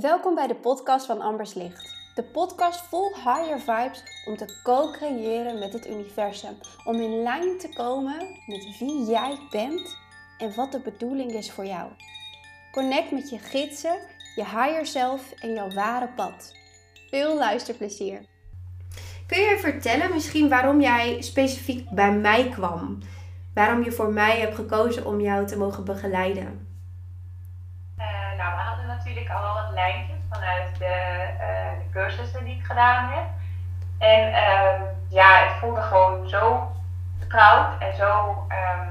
Welkom bij de podcast van Ambers Licht. De podcast vol higher vibes om te co-creëren met het universum. Om in lijn te komen met wie jij bent en wat de bedoeling is voor jou. Connect met je gidsen, je higher self en jouw ware pad. Veel luisterplezier. Kun je vertellen misschien waarom jij specifiek bij mij kwam? Waarom je voor mij hebt gekozen om jou te mogen begeleiden? Natuurlijk al wat lijntjes vanuit de, uh, de cursussen die ik gedaan heb. En uh, ja, het voelde gewoon zo koud en zo, um,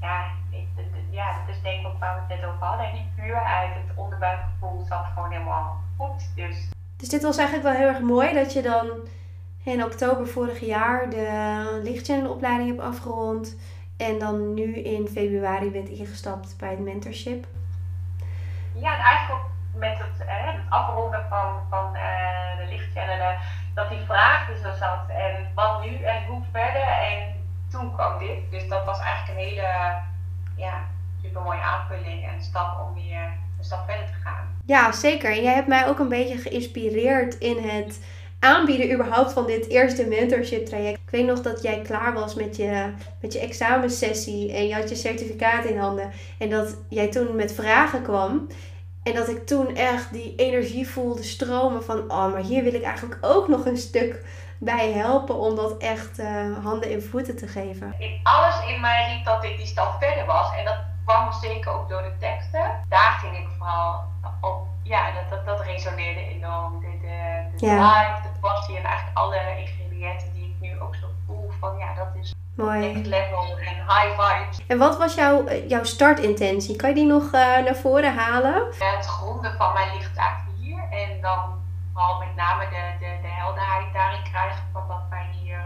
ja, ik, ja, dat is denk ik ook waar we het net over hadden. Die puurheid, het onderbuikgevoel zat gewoon helemaal goed. Dus. dus dit was eigenlijk wel heel erg mooi dat je dan in oktober vorig jaar de lichtchannelopleiding hebt afgerond. En dan nu in februari bent ingestapt bij het mentorship ja, en eigenlijk met het, eh, afronden van, van uh, de lichtchannelen, dat die vraag dus er zat. En wat nu en hoe verder? En toen kwam dit. Dus dat was eigenlijk een hele ja, super mooie aanvulling en stap om weer een stap verder te gaan. Ja, zeker. En jij hebt mij ook een beetje geïnspireerd in het aanbieden überhaupt van dit eerste mentorship traject. Ik weet nog dat jij klaar was met je, met je examensessie en je had je certificaat in handen. En dat jij toen met vragen kwam. En dat ik toen echt die energie voelde stromen van, oh, maar hier wil ik eigenlijk ook nog een stuk bij helpen om dat echt uh, handen en voeten te geven. In alles in mij riep dat dit die stap verder was. En dat kwam zeker ook door de teksten. Daar ging ik vooral op, ja, dat, dat, dat resoneerde enorm. De, de, de ja. de passie en eigenlijk alle ingrediënten die ik nu ook zo voel van, ja, dat is Mooi. Next level en high vibes. En wat was jouw, eh, jouw startintentie? Kan je die nog uh, naar voren halen? het gronden van mij ligt eigenlijk hier. En dan vooral met name de, de, de helderheid daarin krijgen van wat wij hier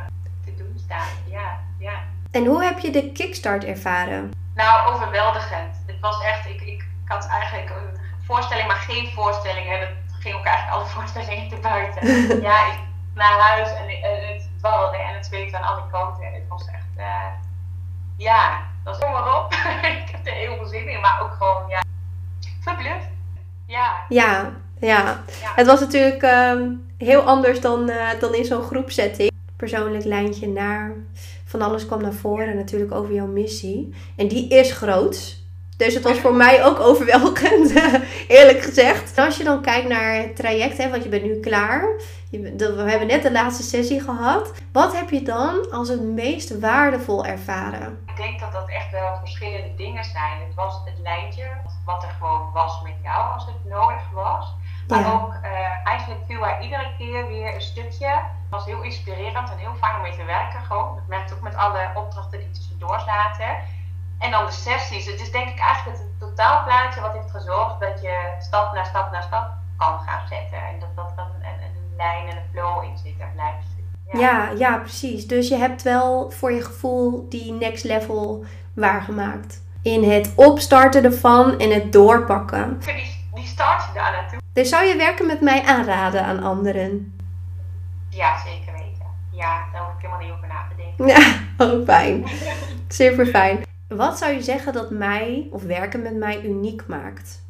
te doen staan. Ja, ja. En hoe heb je de kickstart ervaren? Nou, overweldigend. Het was echt, ik, ik, had eigenlijk een voorstelling, maar geen voorstelling. Het ging ook eigenlijk alle voorstellingen te buiten. ja, ik naar huis en, dwaalde en het zweefde aan alle kanten. En het was echt uh, ja, dat is maar op. ik heb er heel veel zin in, maar ook gewoon, ja, verbluft. Ja. Ja, ja. Het was natuurlijk um, heel anders dan, uh, dan in zo'n groepsetting. Persoonlijk lijntje naar. Van alles kwam naar voren natuurlijk over jouw missie. En die is groot. Dus het was voor mij ook overweldigend, eerlijk gezegd. als je dan kijkt naar het traject, hè, want je bent nu klaar. We hebben net de laatste sessie gehad. Wat heb je dan als het meest waardevol ervaren? Ik denk dat dat echt wel verschillende dingen zijn. Het was het lijntje, wat er gewoon was met jou als het nodig was. Maar ook uh, eigenlijk viel hij iedere keer weer een stukje. Het was heel inspirerend en heel fijn om mee te werken. Gewoon. Dat merkte ook met alle opdrachten die tussendoor zaten. En dan de sessies. Het is denk ik eigenlijk het totaalplaatje wat heeft gezorgd dat je stap na stap na stap kan gaan zetten. En dat, dat lijn en een flow in zit en blijft ja. ja. Ja, precies. Dus je hebt wel voor je gevoel die next level waargemaakt. In het opstarten ervan en het doorpakken. Die, die start je daar naartoe. Dus zou je werken met mij aanraden aan anderen? Ja, zeker weten. Ja, daar hoef ik helemaal niet over na te denken. Ja, oh fijn. Super fijn. Wat zou je zeggen dat mij of werken met mij uniek maakt?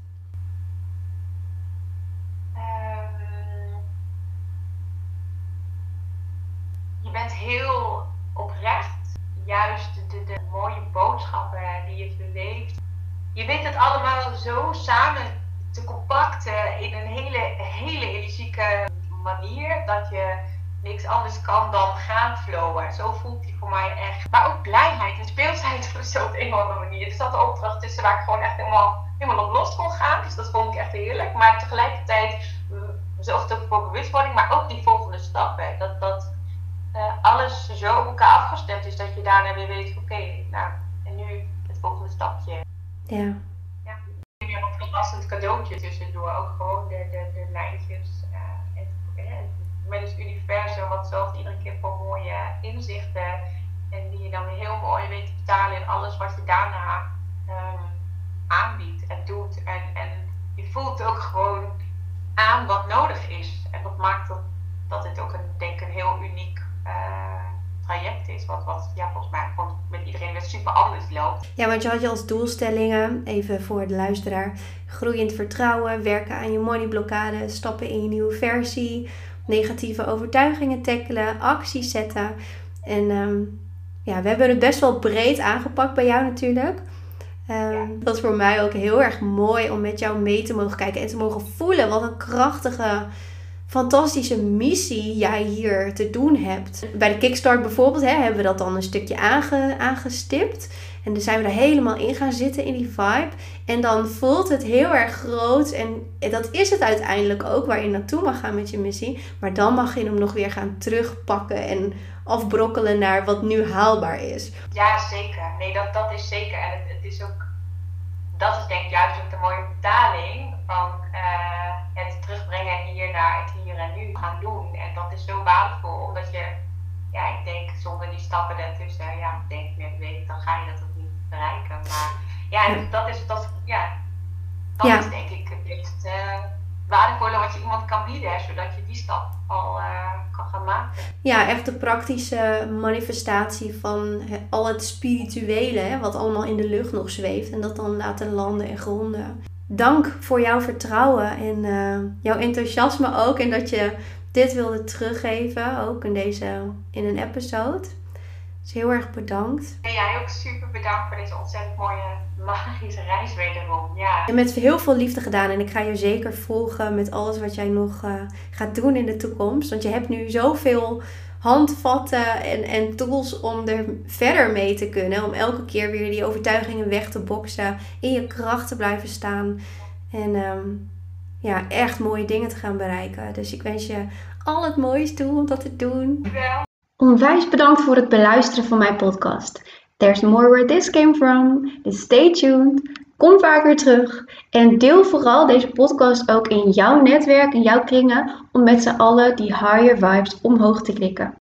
Heel oprecht. Juist de, de, mooie boodschappen die je verweeft. Je weet het allemaal zo samen te compacten in een hele, hele energieke manier. Dat je niks anders kan dan gaan flowen. Zo voelt hij voor mij echt. Maar ook blijheid en speelsheid op zo'n een of andere manier. Er zat een opdracht tussen waar ik gewoon echt helemaal, helemaal op los kon gaan. Dus dat vond ik echt heerlijk. Maar tegelijkertijd mm, zorgde ook voor bewustwording, maar ook die weer weet: oké, nou, en nu het volgende stapje. Ja. Ja, weer een verrassend cadeautje tussendoor. Ook gewoon de, de, de lijntjes. Uh, en, met het universum, wat zorgt iedere keer voor mooie inzichten. En die je dan weer heel mooi traject is. Wat, wat ja, volgens mij gewoon met iedereen weer super anders loopt. Ja, want je had je als doelstellingen, even voor de luisteraar, groeiend vertrouwen, werken aan je moneyblokkade, stappen in je nieuwe versie, negatieve overtuigingen tackelen, acties zetten. En ehm, ja, we hebben het best wel breed aangepakt bij jou natuurlijk. Um, Dat is voor mij ook heel erg mooi om met jou mee te mogen kijken en te mogen voelen wat een krachtige, fantastische missie jij hier te doen hebt. Bij de Kickstart bijvoorbeeld hè, hebben we dat dan een stukje aange, aangestipt. En dan zijn we er helemaal in gaan zitten in die vibe. En dan voelt het heel erg groot. En dat is het uiteindelijk ook waar je naartoe mag gaan met je missie. Maar dan mag je hem nog weer gaan terugpakken en afbrokkelen naar wat nu haalbaar is. Ja, zeker. Nee, dat, dat is zeker. En het, het is ook, dat is denk ik juist ook de mooie betaling van uh, gaan doen. En dat is zo waardevol, omdat je, ja, ik denk zonder die stappen ertussen, ja, ik denk meer weet dan ga je dat ook niet bereiken. Maar ja, dat is, dat, ja, dat ja. is denk ik het meest uh, waardevolle wat je iemand kan bieden, zodat je die stap al uh, kan gaan maken. Ja, echt de praktische manifestatie van al het spirituele, hè, wat allemaal in de lucht nog zweeft. En dat dan laten landen en gronden. Dank voor jouw vertrouwen en uh, jouw enthousiasme ook. En dat je dit wilde teruggeven, ook in, deze, in een episode. Dus heel erg bedankt. En jij ook super bedankt voor deze ontzettend mooie magische reis wederom. Ja. En met heel veel liefde gedaan. En ik ga je zeker volgen met alles wat jij nog uh, gaat doen in de toekomst. Want je hebt nu zoveel handvatten en, en tools om er verder mee te kunnen. Om elke keer weer die overtuigingen weg te boksen. In je kracht te blijven staan. En um, ja, echt mooie dingen te gaan bereiken. Dus ik wens je al het moois toe om dat te doen. Onwijs bedankt voor het beluisteren van mijn podcast. There's more where this came from. Dus stay tuned. Kom vaker terug. En deel vooral deze podcast ook in jouw netwerk, in jouw kringen, om met z'n allen die higher vibes omhoog te klikken.